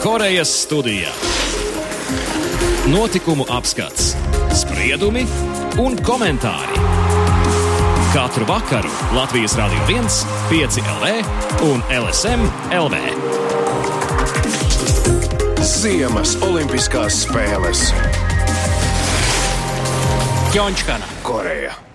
Korejas studijā. Notikumu apskats, spriedumi un komentāri. Katru vakaru Latvijas Rādio 1, 5 LV un LSM LV. Ziemas Olimpiskās spēles Ķončkana. Koreja.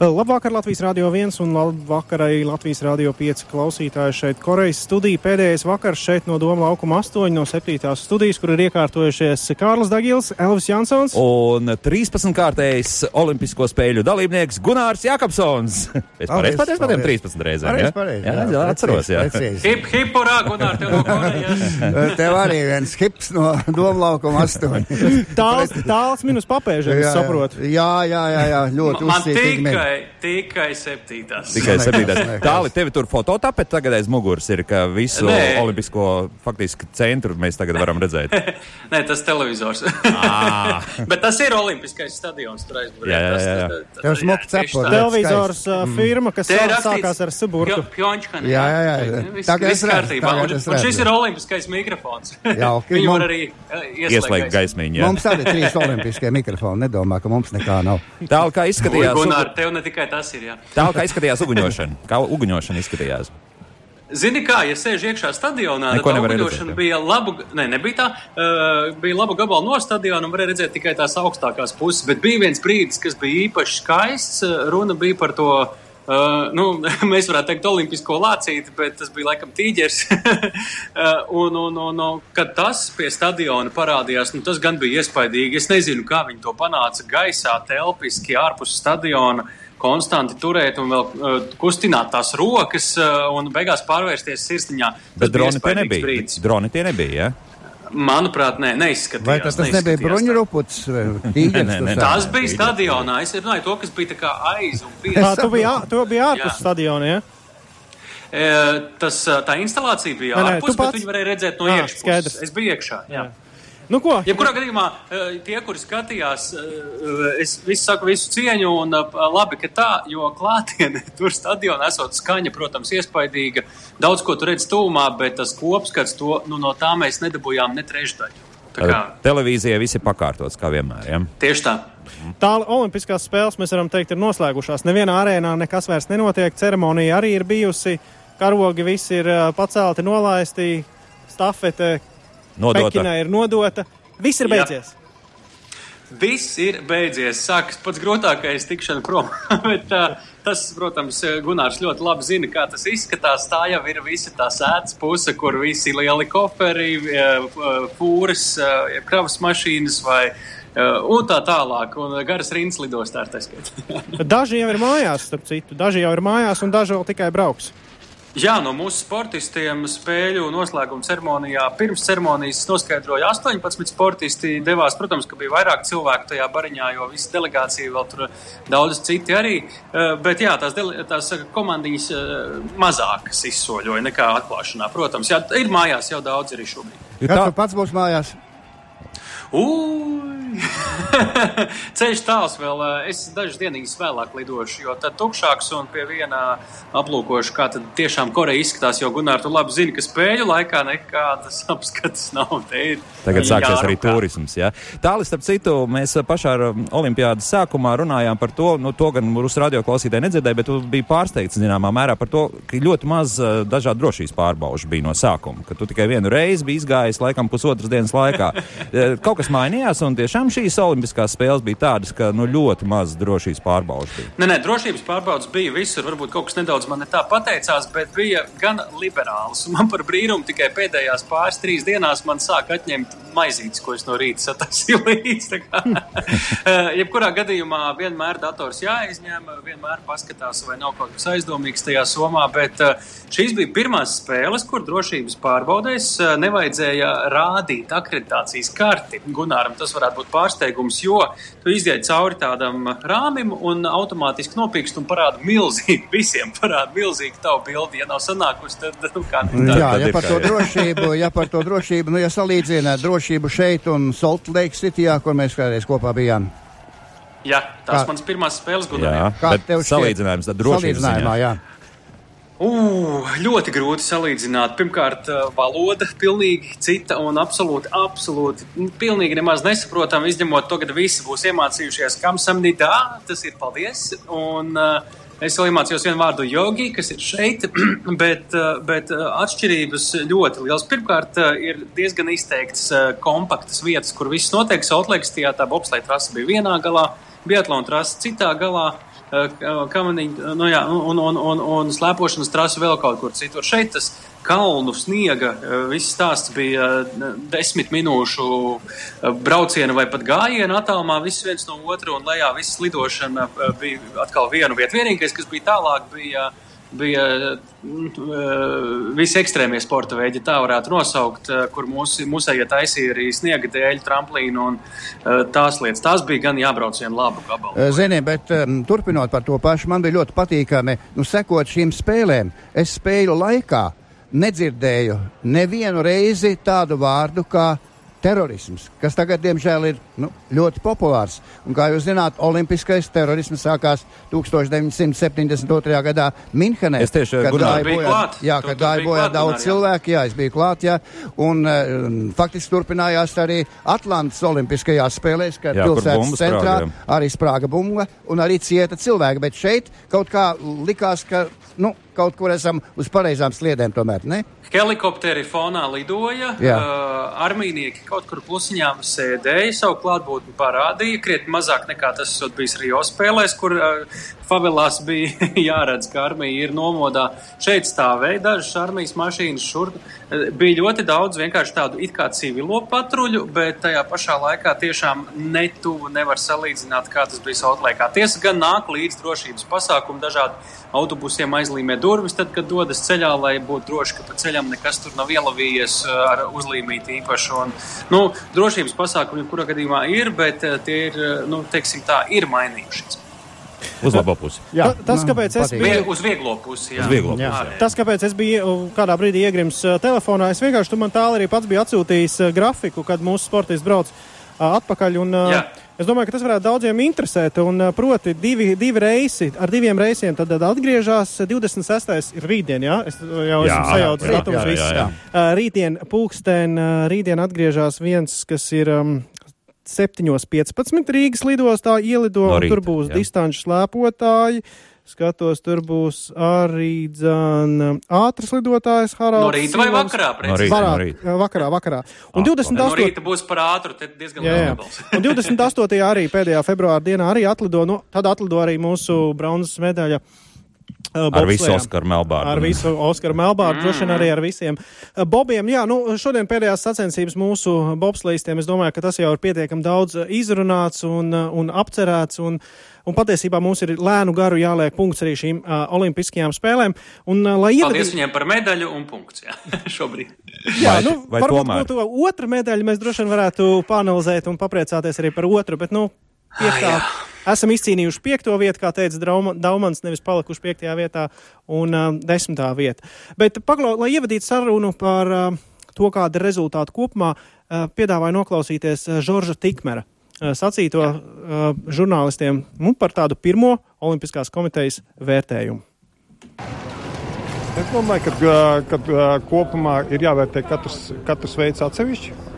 Labvakar, Latvijas Rādio 1 un labvakar arī Latvijas Rādio 5 klausītāji šeit Korejas studija. Pēdējais vakars šeit no Doma laukuma 8 no 7. studijas, kur ir iekārtojušies Kārlis Dagils, Elvis Jansons. Un 13-kārtējs Olimpisko spēļu dalībnieks Gunārs Jakobsons. Es pareizi pateicu par tiem 13 reizēm. Pareiz, ja? pareiz, jā, jā, jā, atceros, jā. precīzi. Hip, hip, urā, Gunār, tev no Korejas. Tev arī viens hips no Domlaukuma astoņi. Tāls, tāls minus papēžiem, es saprotu. Jā, jā, jā, jā ļoti mīl. Tikai, tikai septītās. Tikai nekas. Tāli tevi tur fototapet tagad aiz muguras ir, ka visu Nē. olimpisko faktiski centru mēs tagad varam redzēt. Nē, tas televizors. Ā. Bet tas ir olimpiskais stadions. Tur aizmugurē. Jā, jā, Tas- jā, jā. tas- tas- Tev cepuri. tā. Televizors uh, firma, kas sākās ar Suburtu. Pjo- Pjončkana. Jā, jā, jā. Tagad viss es redzu, Un, šis ir olimpiskais mikrofons. Jauki, Viņu var arī eh, Ieslēgt gaismiņu. Mums arī trīs olimpiskie mikrofoni. Nedomā, ka mums nekā nav. Tālu kā izskatījās, Gunār, tev ne tikai tas ir. Jā. tālu kā izskatījās uguņošana. Kā uguņošana izskatījās. Zini, kā, ja sēž iekšā stadionā, Neko tad jā. bija labu, ne, nebija tā, uh, bija labu gabalu no stadiona un varēja redzēt tikai tās augstākās puses, bet bija viens brīdis, kas bija īpaši skaists, uh, runa bija par to, uh, nu, mēs varētu teikt olimpisko lācīti, bet tas bija laikam tīģers, Uh, un, un, un, un, kad tas pie stadiona parādījās, nu, tas gan bija iespaidīgi, es nezinu, kā viņi to panāca gaisā, telpiski, ārpus stadiona, konstanti turēt un vēl uh, kustināt tās rokas uh, un beigās pārvērsties sirsniņā. Tas Bet droni tie nebija. brīdis. Droni tie nebija, jā. Manuprāt, nē, neizskatījās. Vai tas, tas nebija neizskatījās tā. bruņuruputs? Nē, nē, nē. Tas bija stadionā. Es runāju to, kas bija tā kā aiz un pie. Tā, tu biji, tu biji ārpus Jā. stadiona, ja? E, Tas, tā instalācija bija Nē, nē, ārpus, tu bet viņi varēja redzēt no Ā, iekšpuses. Es biju iekšā. Jā. Nu ko? Jebkurā gadījumā eh, tie, kuri skatījās, eh, es visu saku visu cieņu, un eh, labi, ka tā, jo klātienē tur stadionā esot skaņa, protams, iespaidīga. Daudz ko tur redz tūmā, bet tas kopskats, to, nu, no tā mēs nedabūjām ne trešdaļu. Tā kā, Televīzijā viss ir pakārtots, kā vienmēr. Ja? tieši tā. Tā Olimpiskās spēles, mēs varam teikt, ir noslēgušās. Nevienā arēnā nekas vairs nenotiek. Ceremonija arī ir bijusi. Karogi visi ir pacelti, nolaisti. Stafete Nodota. Pekinai ir nodota. Viss ir Jā. beidzies. Viss ir beidzies. Sākas pats grūtākais tikšana prom. Bet, uh, tas, protams, Gunārs ļoti labi zina, kā tas izskatās. Tā jau ir visa tā sēdes puse, kur visi lieli koferi, fūras, kravas mašīnas vai uh, un tā tālāk. Un garas rindas lidostā ar tā skaitā. Daži jau ir mājās, starp citu. Daži jau ir mājās, un daži vēl tikai brauks. Jā, no mūsu sportistiem spēļu noslēguma ceremonijā pirms ceremonijas noskaidroja 18 sportisti. Devās, protams, ka bija vairāk cilvēku tajā bariņā, jo visa delegācija vēl tur daudz citi arī. Eh, Bet jā, tās, dele, tās eh, komandiņas eh, mazākas izsoļoja nekā atklāšanā. Protams, jā, ir mājās jau daudz arī šobrīd. Kad tā- pats būs mājās? Ui! Ceļš tāls vēl. eh, Es dažas dienas vēlāk lidošu, jo tad tukšāks un pie viena aplūkošu, kā tad tiešām Koreja izskatās. Jo Gunār, tu labi zini, ka spēļu laikā nekādas apskates nav. Te Tagad sāksies arī turisms. Ja? Tālāk, starp citu, mēs pašā ar um, olimpiādas sākumā runājām par to, nu, to gan mūsu radio klausītāji nedzirdēja, bet tu biji pārsteigts zināmā mērā par to, ka ļoti maz uh, dažādu drošības pārbaužu bija no sākuma. Ka tu tikai vienu reizi biji izgājis, laikam, pusotras dienas laikā. Eh, Kaut kas mainījās, un tiešām šīs olimpiskās spēles bija tādas, ka nu, ļoti maz drošības pārbaužu bija. Nē, nē, drošības pārbaudas bija visur. Varbūt kaut kas nedaudz man ne tā pateicās, bet bija gan liberāls. Man par brīnumu tikai pēdējās pāris, trīs dienās man sāk atņemt maizītes, ko es no rīta satasīju līdzi. Eh, Jebkurā gadījumā vienmēr dators jāizņem, vienmēr paskatās, vai nav kaut kas aizdomīgs tajā somā. Bet eh, šīs bija pirmās spēles, kur drošības pārbaudēs eh, nevajadzēja rādīt akreditācijas karti. Gunāram tas varētu būt pārsteigums, jo tu izjai cauri tādam rāmim un automātiski nopīkst un parāda milzīgi, visiem parāda milzīgi tavu bildi. Ja nav sanākusi, tad nu, kā tā. Jā, tad ja par to drošību, ja par to drošību, nu, ja salīdzināt drošību šeit un Salt Lake Cityjā, kur mēs kādreiz kopā bijām. Jā, tās Kā- manas pirmās spēles Gunāram. Kā bet tev šķiet? salīdzinājums ar drošības Salīdzinājumā, ziņā. jā. Uh, ļoti grūti salīdzināt. Pirmkārt, uh, valoda pilnīgi cita un absolūti, absolūti, nu, pilnīgi nemaz nesaprotama. Izņemot to, ka visi būs iemācījušies, kam samnīdā, tas ir paldies. Un, uh, Es vēl iemācījos vienu vārdu jogi, kas ir šeit, bet, uh, bet uh, atšķirības ļoti liels. Pirmkārt, uh, ir diezgan izteikts kompaktas vietas, kur viss notiek. Sautlēkstijā tā bobslēja trasa bija vienā galā, Biatlona trasa citā galā. Kamaniņa, nu jā, un, un, un, un slēpošanas trasa vēl kaut kur citur. Šeit tas kalnu sniega. Viss stāsts bija desmit minūšu brauciena vai pat gājiena attālumā, viss viens no otra, un lejā viss lidošana bija atkal vienu vietu. Vienīgais, kas bija tālāk, bija bija visi ekstrēmie sporta veidi, tā varētu nosaukt, kur mūs, mūsējie taisīja arī sniega dēļ, tramplīnu un tās lietas. Tās bija gan jābrauc vienu labu gabalu. Zini, bet turpinot par to pašu, man bija ļoti patīkami nu, sekot šīm spēlēm. Es spēju laikā nedzirdēju nevienu reizi tādu vārdu kā terorisms, kas tagad, diemžēl, ir nu, ļoti populārs. Un, kā jūs zināt, olimpiskais terorisms sākās 1972. gadā Minhenē. Es tieši kad gāju bojā, jā, kad biji bojā daudz jā. cilvēku, jā, es biju klāt, jā. Un um, faktiski turpinājās arī Atlantas olimpiskajās spēlēs, kad Jā, kur pilsētas centrā sprāga, arī sprāga bumba un arī cieta cilvēki. Bet šeit kaut kā likās, ka, nu, kaut kur esam uz pareizām sliedēm tomēr, ne? Helikopteri fonā lidoja, Jā. uh, armīnieki kaut kur klusiņā sēdēja, savu klātbūtni parādīja, krietni mazāk nekā tas esot bijis Rio spēlēs, kur uh, favelās bija jāredz, ka armija ir nomodā. Šeit stāvēja dažas armijas mašīnas, šur bija ļoti daudz vienkārši tādu it kā civilo patruļu, bet tajā pašā laikā tiešām netuvu nevar salīdzināt, kā tas bija Sautlēkā. Tiesa gan nāk līdz drošības pasākumu dažādi autobusiem aizlīmē durvis, tad, kad dodas ceļā, lai būtu droši, ka pa ceļam nekas tur nav ielavījies uh, ar uzlīmīti īpašu. Un, nu, drošības pasākumi, kurā gadījumā ir, bet uh, tie ir, uh, nu, teiksim tā, ir mainījušies. Uz labo pusi. Jā, Ta- tas, man kāpēc es biju- uz vieglo pusi, jā. Uz vieglo Jā. pusi. jā. Tas, kāpēc es biju uh, kādā brīdī iegrims uh, telefonā, es vienkārši tu man tālu arī pats biju atsūtījis uh, grafiku, kad mūsu sportists brauc atpakaļ. Un, Jā. Es domāju, ka tas varētu daudziem interesēt. Un, uh, proti, divi, divi reisi ar diviem reisiem tad, tad atgriežas. 26. ir rītdien, jā? Es uh, jau esmu sajaucis jā. Uh, Rītdien pulksten, uh, rītdien atgriežas viens, kas ir. Um, 7.15 Rīgas lidostā ielido, No un tur rīta, būs jā. distanču slēpotāji. Skatos, tur būs arī dzan, ātrs lidotājs Haralds. No rīta vai vakarā? No precīzi? rīta. Varā, rīta. vakarā, vakarā. Un Ah, 28. No rīta būs par ātru, te diezgan Jā, jā. Un 28. arī pēdējā februāra dienā arī atlido, nu, tad atlido arī mūsu bronzas medaļa. Uh, Ar visu. Oskaru Melbārdu. Ar visu Oskaru Melbārdu, droši vien arī ar visiem bobiem. Jā, nu, šodien pēdējās sacensības mūsu bobslejistiem, es domāju, ka tas jau ir pietiekami daudz izrunāts un, un apcerēts. Un, un patiesībā mums ir lēnu garu jāliek punkts arī šīm uh, olimpiskajām spēlēm. Un, uh, lai Paldies ievadītu- viņiem par medaļu un punkts. Jā, šobrīd. Jā, Vai- nu, vai varbūt tomēr? to otru medaļu mēs droši vien varētu panelizēt un papriecāties arī par otru, bet, nu, piektā. jā. Esam izcīnījuši piekto vietu, kā teica Daumans, nevis palikuši piektajā vietā un uh, desmitā vieta. Bet, paglau, lai ievadītu sarunu par uh, to, kāda ir rezultāta kopumā, uh, piedāvāju noklausīties uh, Žorža Tikmera uh, sacīto uh, žurnālistiem nu, par tādu pirmo Olimpiskās komitejas vērtējumu. Es domāju, ka, ka ā, kopumā ir jāvērtē katrs, katrs veids atsevišķi.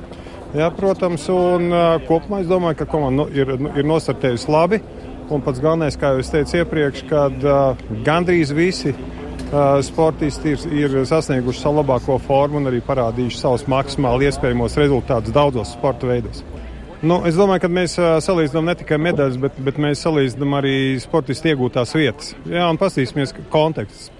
Jā, protams, un kopumā es domāju, ka komanda nu, ir, nu, ir nostartējusi labi. Un pats galvenais, kā jau es teicu iepriekš, kad uh, gandrīz visi uh, sportisti ir, ir sasnieguši savu labāko formu un arī parādījuši savus maksimāli iespējamos rezultātus daudzos sporta veidos. Nu, es domāju, ka mēs salīdzinām ne tikai medaļas, bet, bet mēs salīdzinām arī sportistu iegūtās vietas. Jā, un paskatīsimies konteksts.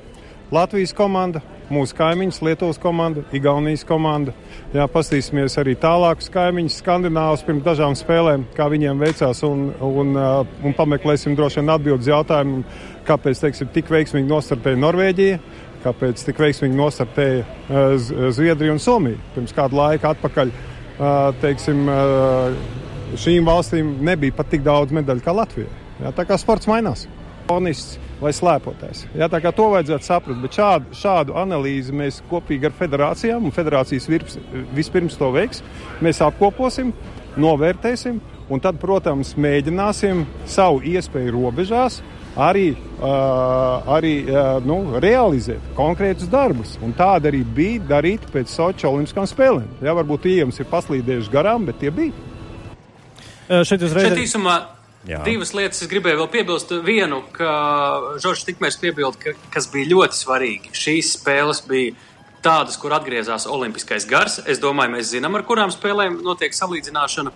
Latvijas komanda, mūsu kaimiņš, Lietuvas komanda, Igaunijas komanda. Jā, paskatīsimies arī tālākus kaimiņus, Skandināvus pirms dažām spēlēm, kā viņiem veicās, un, un, uh, un pameklēsim droši vien atbildus jautājumu, kāpēc teiksim, tik veiksmīgi nostartēja Norvēģija, kāpēc tik veiksmīgi nostartēja uh, Z- Zviedrija un Somija. Pirms kādu laiku atpakaļ uh, teiksim, uh, šīm valstīm nebija pat tik daudz medaļu kā Latvijai. Tā kā sports mainās. Onists vai slēpotājs. Jā, tā kā to vajadzētu saprast, bet šādu, šādu analīzi mēs kopīgi ar federācijām, un federācijas virps, vispirms to veiks, mēs apkoposim, novērtēsim, un tad, protams, mēģināsim savu iespēju robežās arī, uh, arī uh, nu, realizēt konkrētus darbus. Un tāda arī bija darīta pēc Sochi Olimpiskām spēlēm. Jā, varbūt tie jums ir paslīdējuši garām, bet tie bija. Uh, šeit uzreiz Šeit īsumā Jā. divas lietas es gribēju vēl piebilst. Vienu, ka Žoržs Tikmērs piebilda, ka, kas bija ļoti svarīgi. Šīs spēles bija tādas, kur atgriezās olimpiskais gars. Es domāju, mēs zinām, ar kurām spēlēm notiek salīdzināšana.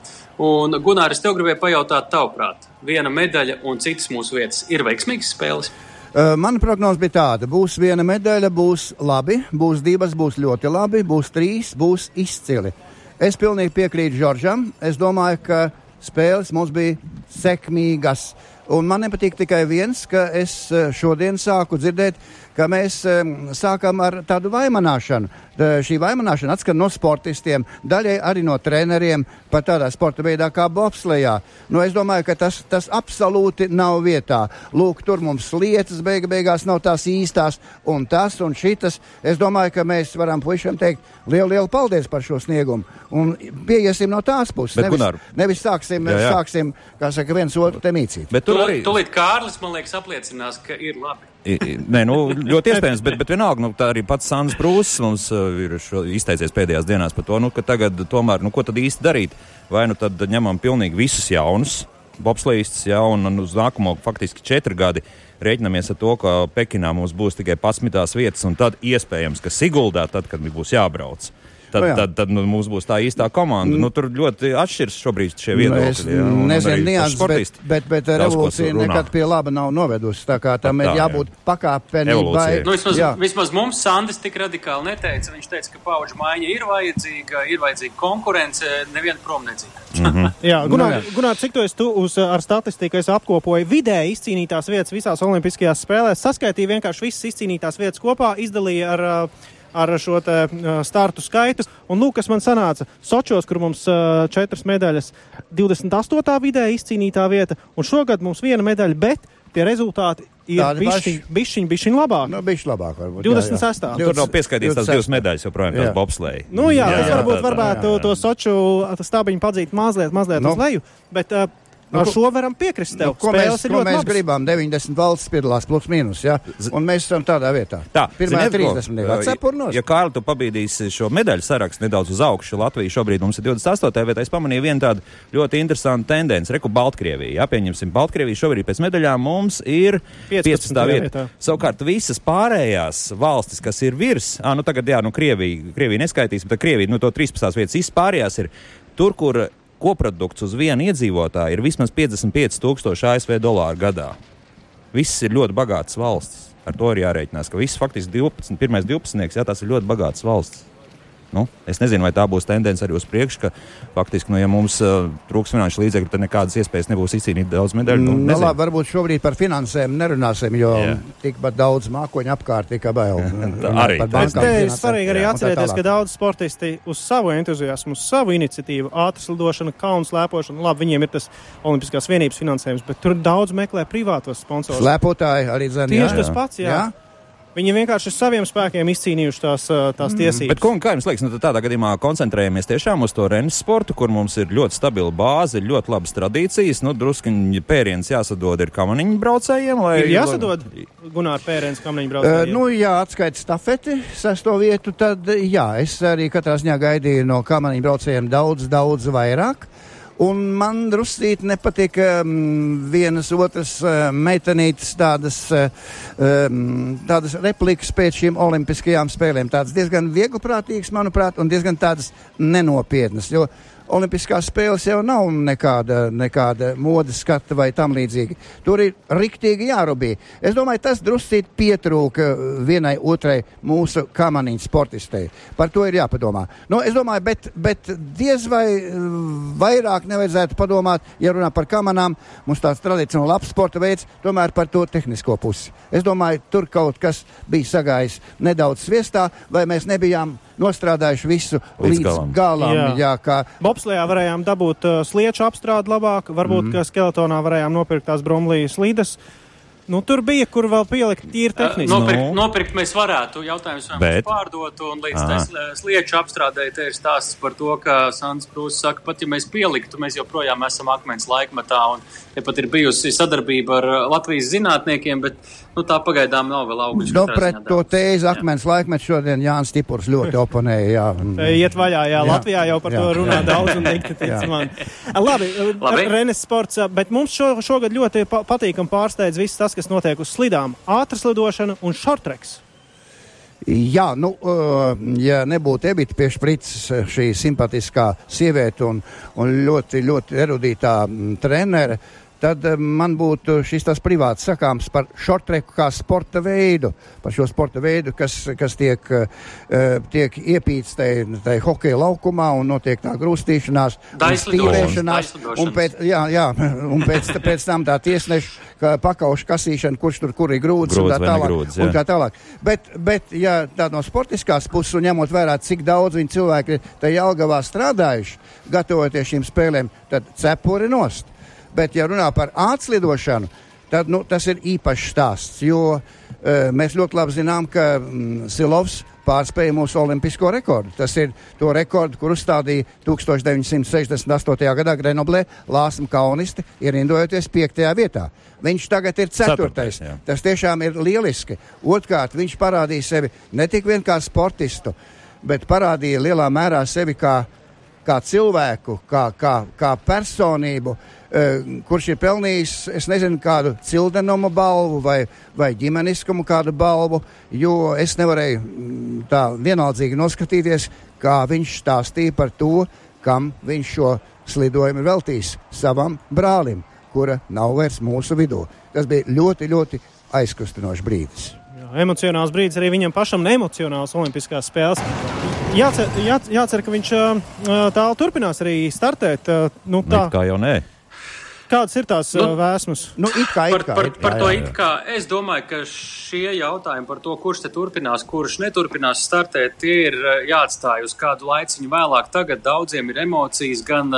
Un, Gunār, es tev gribēju pajautāt, tavuprāt, viena medaļa un citas mūsu vietas ir veiksmīgas spēles? Mana prognoze bija tāda: būs viena medaļa, būs labi, būs divas, būs ļoti labi, būs trīs, būs izcili. Es pilnīgi piekrītu Žoržam. Es domāju, ka spēles mums bija sekmīgas. Un man nepatīk tikai viens, ka es šodien sāku dzirdēt, ka mēs sākam ar tādu vaimanāšanu. Šī vaimanāšana atskan no sportistiem, daļai arī no treneriem, pat tādā sporta veidā kā bobslejā. Nu, es domāju, ka tas, tas absolūti nav vietā. Lūk, tur mums lietas beiga beigās nav tās īstās, un tas un šitas. Es domāju, ka mēs varam puišiem teikt lielu, lielu paldies par šo sniegumu. Un pieiesim no tās puses. Bet, nevis, Gunār, nevis sāksim, jā, jā. sāksim, kā saka, viens otru te mīcīt. Bet tur arī. Tūlīt Kārlis, man liekas, apliecinās, ka ir labi. Nē, nu, ļoti iespējams, bet, bet vienalga, nu, tā arī pats Sandrs Prūss mums uh, ir izteicies pēdējās dienās par to, nu, ka tagad tomēr, nu, ko tad īsti darīt? Vai nu tad ņemam pilnīgi visus jaunus bobslīstus, ja, un, un uz nākamo faktiski četri gadi rēķinamies ar to, ka Pekinā mums būs tikai pasmitās vietas, un tad iespējams, ka Siguldā, tad, kad būs jābrauc. Tad, Nu jā. tad, tad nu, mums būs tā īstā komanda. Nu, tur ļoti atšķiras šobrīd šie viedokļi. Es ja, un nezinu, nianses, bet, bet, bet revolūcija nekad pie laba nav novedusi. Tā kā tam Tā, ir jā. jābūt pakāpenībai. Evolūcija. Nu, vismaz, Jā. vismaz mums Sandis tik radikāli neteica. Viņš teica, ka pauģu maiņa ir vajadzīga, ir vajadzīga konkurence, neviena prom nedzīvo. Jā, Gunār, Nu, jā. Gunār, cik tu esi tu uz, ar statistiku es apkopoju vidēji izcīnītās vietas visās olimpiskajās spēlēs, saskaitīja vienkārši visas izcīnītās vietas kopā, izdalīja ar, uh, ar šo te uh, startu skaitu. Un lūk, kas man sanāca Sočos, kur mums uh, četras medaļas, 28. vidēji izcīnītā vieta, un šogad mums viena medaļa, bet tie rezultāti ir Tādi paši. bišķiņ, bišķiņ, bišķiņ labāk. Nu, bišķi labāk varbūt. 26. Nu, Tur nav pieskaitīts tās 26. divas medaļas, joprojām tās Jā. bobslēji. Nu, jā, jā, Jā, tas jā, varbūt tā- tā- varētu jā, jā. to soču stabiņu padzīt mazliet, mazliet Nu. uz leju, bet uh, Nu, ar ko- šo varam piekrist tev. Nu, ko mēs, Spēles ir ko mēs labas. gribam? 90 valsts piedalās plus mīnus, ja? un mēs esam tādā vietā. Tā, Pirmā ziniet ko? 30 ir atcepurnos. Ja Kārli, tu pabīdīsi šo medaļu sarakstu nedaudz uz augšu, Latvija šobrīd mums ir 28. vietā, es pamanīju vienu tādu ļoti interesantu tendenci. Reku Baltkrievija, jā, pieņemsim Baltkrieviju, šobrīd pēc medaļām mums ir 15. 15. vieta. vietā. Savukārt visas pārējās valstis, kas ir virs, ā, nu tagad, jā, nu Krievija, Krievija neskaitīs, bet Krievija, nu to 13. vietas, visas pārējās ir tur, kur koprodukts uz vienu iedzīvotāju ir vismaz 55 tūkstoši ASV dolāru gadā. Visas ir ļoti bagātas valstis. Ar to ir jārēķinās, ka viss faktiski 12, pirmais 12, jā, tās ir ļoti bagātas valstis. Nu, es nezinu, vai tā būs tendence arī uz priekšu, ka faktiski, nu, ja mums uh, trūks finanšu līdzekļu, tad nekādas iespējas nebūs izcīnīt daudz medaļu. Nu, Nu, labi, varbūt šobrīd par finansēm nerunāsim, jo Jā. tikpat daudz mākoņu apkārt tika bail. Tā arī. Te ir svarīgi arī Jā, atcerēties, ka daudz sportisti uz savu entuziasmu, uz savu iniciatīvu, ātras lidošana, kalnu slēpošana, labi, viņiem ir tas Olimpiskās vienības finansējums, bet tur daudz meklē privātos sponsorus. Slēpotāji arī zina. Tieši tas pats, jā. jā. Viņi vienkārši ar saviem spēkiem izcīnījuši tās, ā, tās tiesības. Bet, kungi, kā jums liekas, nu, tādā gadījumā koncentrējamies tiešām uz to renes sportu, kur mums ir ļoti stabila bāze, ir ļoti labas tradīcijas. Nu, druskuņi pēriens jāsadod ir kamaniņu braucējiem. Lai, Ir jāsadod Gunārs Pērens, kam viņi brauc. Uh, nu, jā, atskaita stafeti, sesto vietu, tad jā, es arī katrā ziņā gaidīju no kamaniņu braucējiem daudz, daudz vairāk. Un man drusīt nepatīk um, vienas otras uh, meitenītes tādas, um, tādas replikas pēc šīm olimpiskajām spēlēm. Tādas diezgan viegliprātīgas, manuprāt, un diezgan tādas nenopietnas. Jo Olimpiskās spēles jau nav nekāda, nekāda modes skata vai tam līdzīgi. Tur ir riktīgi jārubī. Es domāju, tas drusīt pietrūka vienai otrai mūsu kamaniņu sportistei. Par to ir jāpadomā. Nu, es domāju, bet, bet diez vai uh, vairāk nevajadzētu padomāt, ja runā par kamanām, mums tāds tradicionāls labs sporta veids, tomēr par to tehnisko pusi. Es domāju, tur kaut kas bija sagājis nedaudz sviestā, vai mēs nebijām nostrādājuši visu Līdz līdz, galam. galam. Jā. Jā, kā Bobslējā varējām dabūt uh, slieču apstrādi labāk, varbūt, mm. ka skeletonā varējām nopirkt tās bromlijas slīdes. Nu, tur bija, kur vēl pielikt tīri tehniski. Nopirkt, Nu. nopirkt mēs varētu. Jautājums, vai Bet? mums pārdot, un līdz tai slieču apstrādēji te ir stāsts par to, ka Sants Prūss saka, pat ja mēs pieliktu, mēs joprojām esam akmens laikmetā, un te pat ir bijusi sadarbība ar uh, Latvijas zinātniekiem, bet nu, tā pagaidām nav vēl augļus. Nu, pret ziņā to tēzi Jā. akmens laikmetu šodien Jānis Stipurs ļoti oponēja. Jā. Iet vaļā, jā, Jā. Latvijā jau par Jā. to runā daudz un dikti tic Jā. man. Labi, Labi. Renes sports, bet mums šo, šogad ļoti pa patīkam pārsteidz viss tas, kas notiek uz slidām. Ātras lidošana un šortreks. Jā, nu, uh, ja nebūtu Ebita Piešprits, šī simpatiskā sieviete un, un ļoti, ļoti erudītā trenere, tad eh, man būtu šis tas privāts sakāms par šortreku kā sporta veidu, par šo sporta veidu, kas, kas tiek, uh, tiek iepīts tai, tai hokeja laukumā un notiek tā grūstīšanās, un stīvēšanās, un pēc, jā, jā, un pēc, pēc tam tā tiesneša ka pakauša kasīšana, kurš tur kur ir grūts un Grūts tā vai tālāk. negrūts, un jā. tā tālāk. Bet, bet ja tā no sportiskās puses un ņemot vērā, cik daudz viņi cilvēki ir tajā Algavā strādājuši, gatavoties šīm spēlēm, tad cepuri nost. Bet, ja runā par ātslidošanu, tad nu, tas ir īpašs stāsts, jo e, mēs ļoti labi zinām, ka mm, Silovs pārspēja mūsu olimpisko rekordu. Tas ir to rekordu, kur uzstādīja 1968. gadā Grenoblē Lāsma Kaunisti, ierindojoties piektajā vietā. Viņš tagad ir ceturtais. Ceturtais, jā. Tas tiešām ir lieliski. Otrkārt, viņš parādīja sevi ne tik vien kā sportistu, bet parādīja lielā mērā sevi kā, kā cilvēku, kā, kā, kā personību, eh, kurš ir pelnījis, es nezinu, kādu cildenumu balvu vai, vai ģimeniskumu kādu balvu, jo es nevarēju mm, tā vienaldzīgi noskatīties, kā viņš stāstīja par to, kam viņš šo slidojumu ir veltījis savam brālim, kura nav vairs mūsu vidū. Tas bija ļoti, ļoti aizkustinošs brīdis. Jā, emocionāls brīdis arī viņam pašam, neemocionāls Olimpiskās spēles. Jācer, jā, jācer ka viņš ā, ā, tālu turpinās arī startēt. ā, Nu, Tā tā, kā jau nē. Kādas ir tās Nu, nu, vēsmas? Nu, it kā, Par, it kā, par, kā, par to jā, jā. it kā es domāju, ka šie jautājumi par to, kurš te turpinās, kurš neturpinās startēt, tie ir jāatstāj uz kādu laiciņu vēlāk. Tagad daudziem ir emocijas gan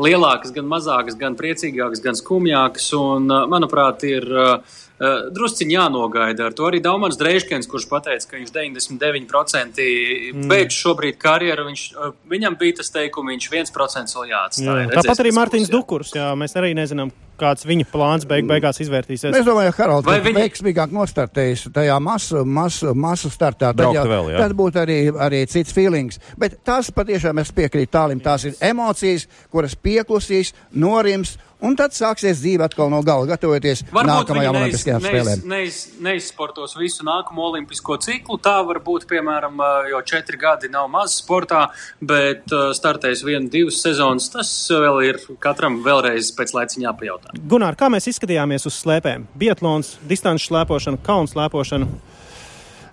lielākas, gan mazākas, gan priecīgākas, gan skumjākas. Un, manuprāt, ir eh, eh, drusciņi jānogaida ar to. Arī Daumans Dreiškens, kurš pateica, ka viņš 99% mm. beidz šobrīd karjeru, viņš, eh, viņam bija tas teikums, viņš 1% vēl jāatstāj. Jā, Redzēs, tāpat arī Mārtiņš jā. Dukurs. Jā, mēs arī nezinām, kāds viņa plāns beig beigās izvērtīsies. Es domāju, ka Haralds būtu viņi- veiksmīgāk nostartējis tajā masu, masu, masu startā. Tad, jau- vēl, jā. tad būtu arī, arī cits feelings. Bet tās patiešām es piekrītu tālim. Tās ir emocijas, kuras pieklusīs, norims, un tad sāksies dzīve atkal no gala, gatavoties Varbūt nākamajām olimpiskajām neiz, spēlēm. neiz, neizsportos visu nākamo olimpisko ciklu. Tā var būt, piemēram, jo četri gadi nav maz sportā, bet startēs vienu, divas sezonas. Tas vēl ir katram vēlreiz pēc laiciņa jāpajautā. Gunār, kā mēs izskatījāmies uz slēpēm? Biatlons, distanču slēpošana, kalnu slēpošana.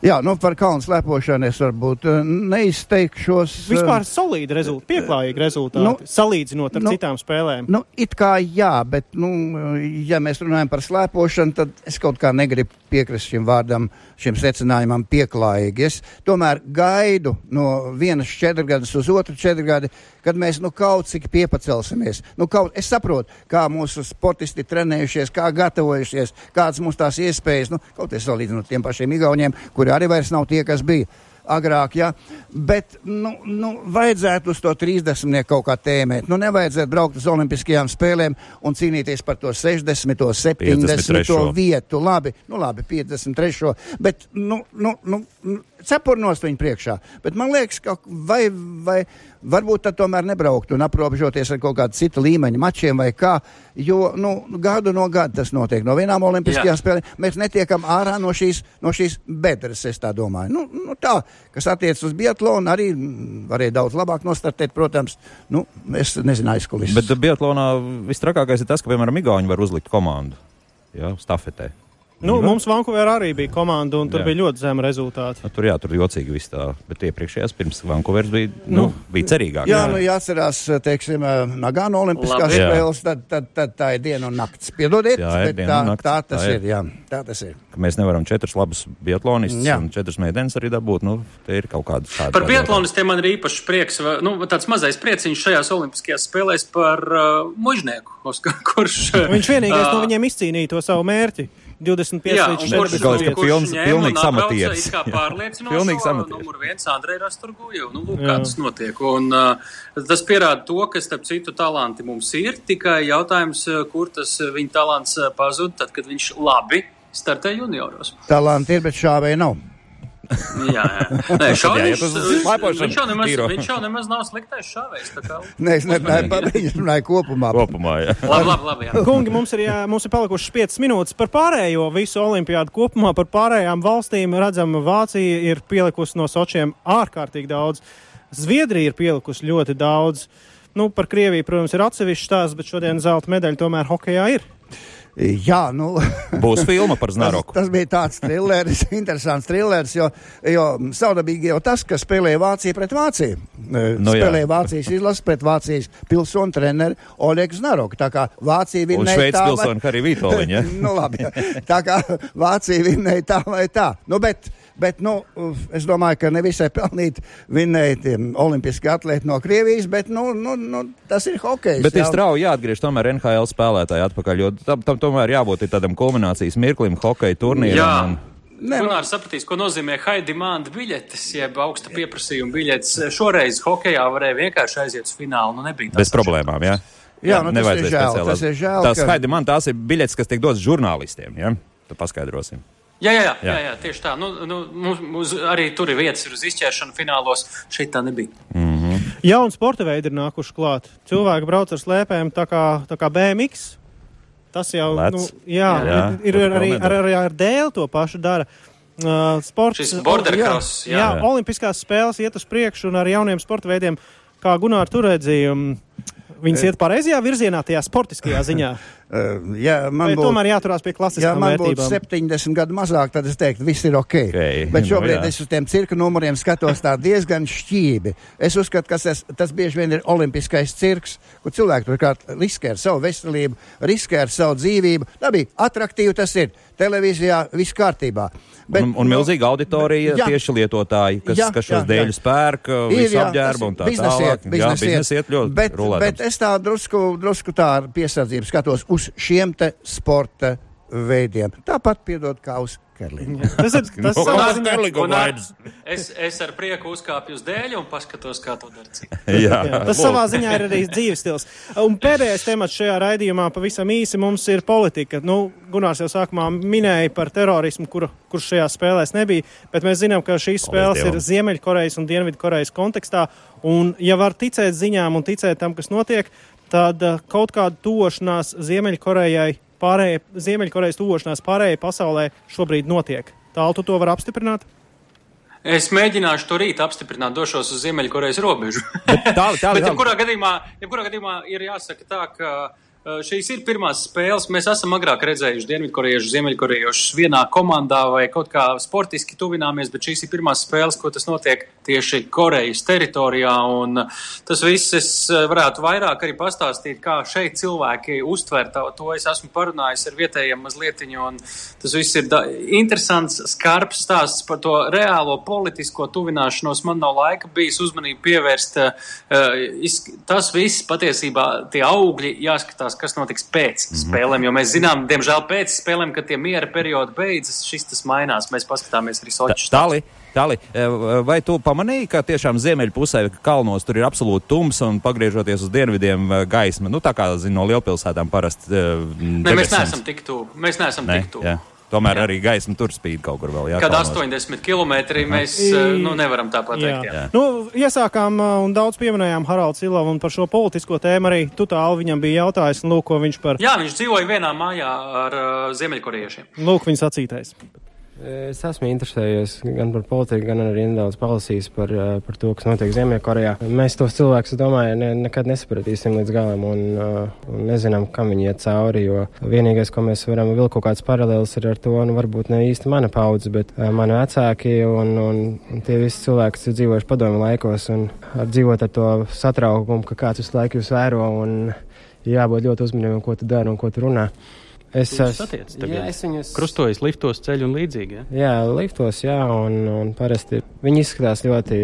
Jā, nu par kalnu slēpošanu es varbūt eh, neizteikšos. eh, Vispār solīdi rezultāti, pieklājīgi rezultāti, Nu, nu, salīdzinot ar nu, nu, citām spēlēm. Nu, it kā jā, bet, nu, ja mēs runājam par slēpošanu, tad es kaut kā negribu piekrist šim vārdam, šim secinājumam pieklājīgi. Es tomēr gaidu no vienas četrgadas uz otru četrgadi, kad mēs nu kaut cik piepacelsimies. Nu, kaut, es saprotu, kā mūsu sportisti trenējušies, kā gatavojušies, kādas mums tās iespējas, nu, kaut es salīdzinu tiem pašiem igauniem, kuri arī vairs nav tie, kas bija agrāk, jā. Bet, nu, nu, vajadzētu uz to 30 kaut kā tēmēt. Nu, nevajadzētu braukt uz Olimpiskajām spēlēm un cīnīties par to 60, 70 53. vietu. Labi, nu, labi 53. Bet, nu, nu, nu, cepurnos viņu priekšā. Bet man liekas, ka vai, vai varbūt tad tomēr nebraukt un aprobežoties ar kaut kādu citu līmeņu mačiem vai kā, jo, nu, gadu no gada tas notiek. No vienām Olimpiskajām spēlēm mēs netiekam ārā no šīs, no šīs bedres, es tā domāju. Nu, nu, tā, kas attiec uz biatlonu, arī varēja daudz labāk nostartēt, protams. Nu, es nezinu, aizkulis. Bet Biatlonā vistrakākais ir tas, ka, piemēram, Igauni var uzlikt komandu. Jā, stafetē. Nu, var- mums Vankūverā arī bija komanda, un tur Jā. jā. bija ļoti zema rezultāti. Nu, tur jā, tur jocīgi viss tā, bet iepriekšējās pirms Vankūveras bija, nu, Nu. bija cerīgāk. Jā, nu jāatcerās, teiksim, Nagano Olimpiskās Labi. Jā. spēles, tad, tad, tad tā ir diena un nakts. Piedodiet, Jā, ir bet tā, nakts, tā tas tā ir. ir. Jā, tā tas ir. Ka mēs nevaram četrus labus biatlonistus Jā. un četras meitenes arī dabūt. Nu, te ir kaut kāda tāda. Par biatlonistiem man ir īpašs prieks, nu, tāds mazais prieciņš šajās olimpiskajās spēlēs par uh, mužnieku, kurš. Viņš vienīgais ā, no viņiem izcīnīja to savu mērķi. 25 Jā, līdz un kurš, 40 Galvenais, ka kurš pilns- ņēma pilnīgs un atbrauca amatieris. it kā pārliecinošo Pilnīgs amatieris. numur viens Andrei Rasturguju. Nu, lūk, kā tas notiek. Un uh, tas pierāda to, ka, starp citu, talanti mums ir, tikai jautājums, kur tas viņa talants pazud, tad, kad viņš labi startē junioros. Talanti ir, bet šāvēji nav. Jā, jā. Nē, jāiet uz slēpošanu viņš, jau nemaz, viņš jau nemaz nav sliktais šāvējs. Nē, es nerunāju par viņu, runāju kopumā. Kopumā, jā. Labi, labi, labi. Jā. Kungi, mums ir, jā, mums ir palikušas 5 minūtes par pārējo visu olimpiādu kopumā, par pārējām valstīm. Redzam, Vācija ir pielikusi no Sočiem ārkārtīgi daudz. Zviedrija ir pielikusi ļoti daudz. Nu, par Krieviju, protams, ir atsevišķs stāsts, bet šodien zelta medaļa tomēr hokejā ir. Jā, nu. Būs filma par Tas, Znaroku. tas bija tāds trilleris, interesants trilleris, jo, jo saudabīgi jau tas, ka spēlēja Vācija pret Vāciju. Nu Nu, spēlēja Vācijas izlases pret Vācijas pilsonu treneri Oļegu Znaroku. Tā kā Vācija Un vinnēja vai- pilsoni Harry Vitoļiņa. Ja? nu, labi, tā kā Vācija vinnēja tā vai tā. Nu, bet, bet nu, es domāju, ka nevisai pelnīt vinnēja olimpiski atlēti no Krievijas, bet nu, nu, nu, tas ir hokejs. Bet ir strauji jāatgriež tomēr NHL spēlētāji atpakaļ, jo tam, tam tomēr jābūt tādam kulminācijas mirklim, hokeja turnīram. Jā. Un... Nē, nu- Gunārs sapratīs, ko nozīmē high demand biļetes, jeb augsta pieprasījuma biļetes. Šoreiz hokejā varēja vienkārši aiziet uz finālu. Nu, nebija Bez problēmām, jā. Jā, nu, tas nevajadzēs ir žēl, speciālās- tas ir žēl, Tās, ka- Haidi, man tās ir biļetes, kas tiek dotas žurnālistiem, jā? Tad paskaidrosim. Jā, jā, jā, Jā. jā, jā tieši tā. Nu, nu, mums, mums arī tur ir vietas ir uz izķeršanu finālos. Šeit tā nebija. Jauni sporta veidi ir nākuši klāt. Cilvēki brauc ar slēpēm tā kā, tā kā BMX. Tas jau Lec. nu, jā, Jā, ir, ir arī, ar, arī ar dēlu to pašu dara. Uh, sports, Šis border jā, cross, jā. jā, Jā. olimpiskās spēles iet uz priekšu un ar jauniem sporta veidiem, kā Gunārs tur redzēja, um, viņas iet pareizajā virzienā, tajā sportiskajā ziņā. Uh, jā, man būtu- tomēr jāturās pie Ja klasiskām man būtu vērtībām? 70 gadu mazāk, tad es teiktu, viss ir ok. Ok, Bet nu šobrīd jā. es uz tiem cirka numuriem skatos tā diezgan šķīvi. Es uzskatu, ka tas, tas bieži vien ir olimpiskais cirks, kur cilvēki turklāt riskē ar savu veselību, riskē ar savu dzīvību. Labi, attraktīvi tas ir. Televīzijā viss kārtībā. Bet, Un, un nu, milzīga auditorija jā. tieši lietotāji, kas, Jā, kas šos jā, dēļus jā. pērk, visu apģērbu un tā tālāk. Jā, biznesa iet ļoti bet, rulētams. bet es tā drusku, drusku tā ar piesardzību skatos uz šiem te sporta veidiem. Tāpat piedod kā uz kerlīnu. Tas ir tas savā tas ziņā- Kerlinga Un, ā, vairs. es, es ar prieku uzkāpju uz dēļu un paskatos, kā to dara citi. Jā, Jā, tas savā ziņā ir arī dzīves stils. Un pēdējais temats šajā raidījumā pavisam īsi mums ir politika. Nu, Gunārs jau sākumā minēja par terorismu, kur, kurš šajās spēlēs nebija, bet mēs zinām, ka šīs spēles ir Ziemeļkorejas un Dienvidkorejas kontekstā. Un, ja var ticēt ziņām un ticēt tam, kas notiek, tad uh, kaut kāda tošanās Ziemeļkorejai, pārējai, Ziemeļkorejas tošanās pārējai pasaulē šobrīd notiek. Tālu tu to var apstiprināt? Es mēģināšu to rīt apstiprināt, došos uz Ziemeļkorejas robežu. Tāli, tāli, Bet, tāli. jebkurā gadījumā, jebkurā gadījumā ir jāsaka tā, ka uh, šīs ir pirmās spēles. Mēs esam agrāk redzējuši Dienvidkorejiešus, Ziemeļkorejiešus vienā komandā vai kaut kā sportiski tuvināmies, bet šīs ir pirmās spēles, ko tas notiek tieši Korejas teritorijā. Un uh, tas viss es uh, varētu vairāk arī pastāstīt, kā šeit cilvēki uztver to. es esmu parunājis ar vietējiem mazliet, un tas viss ir interesants, skarbs stāsts par to reālo politisko tuvināšanos. Man nav laika bijis uzmanību pievērst. Uh, tas viss patiesībā tie augļi jāskatās, kas notiks pēc Mhm. spēlēm, jo mēs zinām, diemžēl pēc spēlēm, kad tie miera periodi beidzas, šis tas mainās. Mēs paskatāmies arī Sočus. Tāli, tāli. E, Vai tu pamanīji, ka tiešām ziemeļu pusē kalnos tur ir absolūti tums un pagriežoties uz dienvidiem e, gaisma? Nu, tā kā zina no lielpilsētām parasti. Ne, mēs neesam tik tuvu. Mēs neesam Ne, tik tuvu. Jā. Tomēr Jā. arī gaisma tur spīd kaut kur vēl. Jā, Kad kalnos. 80 km mēs nu, nevaram tā pateikt. Jā. Jā. Nu, iesākām un daudz pieminējām Haraldu Silovu un par šo politisko tēmu arī tu tālu viņam bija jautājis, lūk, ko viņš par Jā, viņš dzīvoja vienā mājā ar uh, ziemeļkorejiešiem. lūk viņa sacītais. Es esmu interesējies gan par politiku, gan arī nedaudz palasījis par, eh, par to, kas notiek Ziemeļkorejā. Mēs tos cilvēkus, domāju, ne, nekad nesapratīsim līdz galam un, eh, un nezinām, kam viņi iet cauri, jo vienīgais, ko mēs varam vilkt kaut kāds paralēls ir ar to, nu varbūt ne īsti mana paudze, bet eh, mani vecāki un, un, un tie visi cilvēki, kas ir dzīvojuši padomu laikos un ar dzīvot ar to satraukumu, ka kāds visu laiku jūs vēro un jābūt ļoti uzmanīgam, ko tu dari un ko tu runā. Es esmu- viņus Krustojas, liftos, ceļu un līdzīgi. Ja? Jā, liftos, jā, un, un parasti viņi izskatās ļoti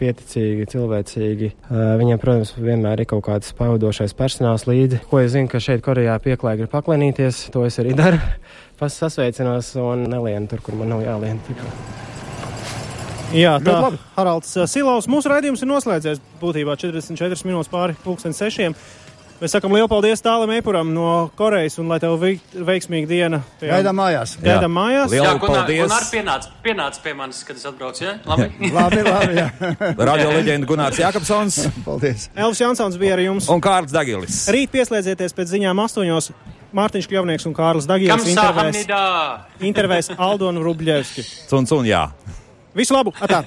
pieticīgi, cilvēcīgi. Uh, viņiem, protams, vienmēr ir kaut kāds pavadošais personāls līdzi. Ko es zinu, ka šeit Korejā pieklājīgi ir paklenīties, to es arī daru. Pats sasveicinos un nelienu tur, kur man nav jālien. tikko. Jā, tā labi. Haralds uh, Silaus. Mūsu raidījums ir noslēdzies būtībā 44 minūtes pāri pulksten sešiem. Mēs sakam lielu paldies tālam Eipuram no Korejas un lai tev veik, veiksmīga diena. Gaidām mājās. Gaidām mājās. Lielu Jā, Gunār, paldies. Gunār pienāca, pienāca pie manis, kad es atbraucu. Ja? Labi. Labi, labi. Jā. Radio leģenda Gunārs Jākapsons Paldies. Elvis Jansons bija ar jums. un Kārls Dagilis. Rīt pieslēdzieties pēc ziņām astoņos. Mārtiņš Kļavnieks un Kārlis Dagijs intervēs, intervēs Aldonu Rubļevski. Un, un jā. Visu labu! Atā!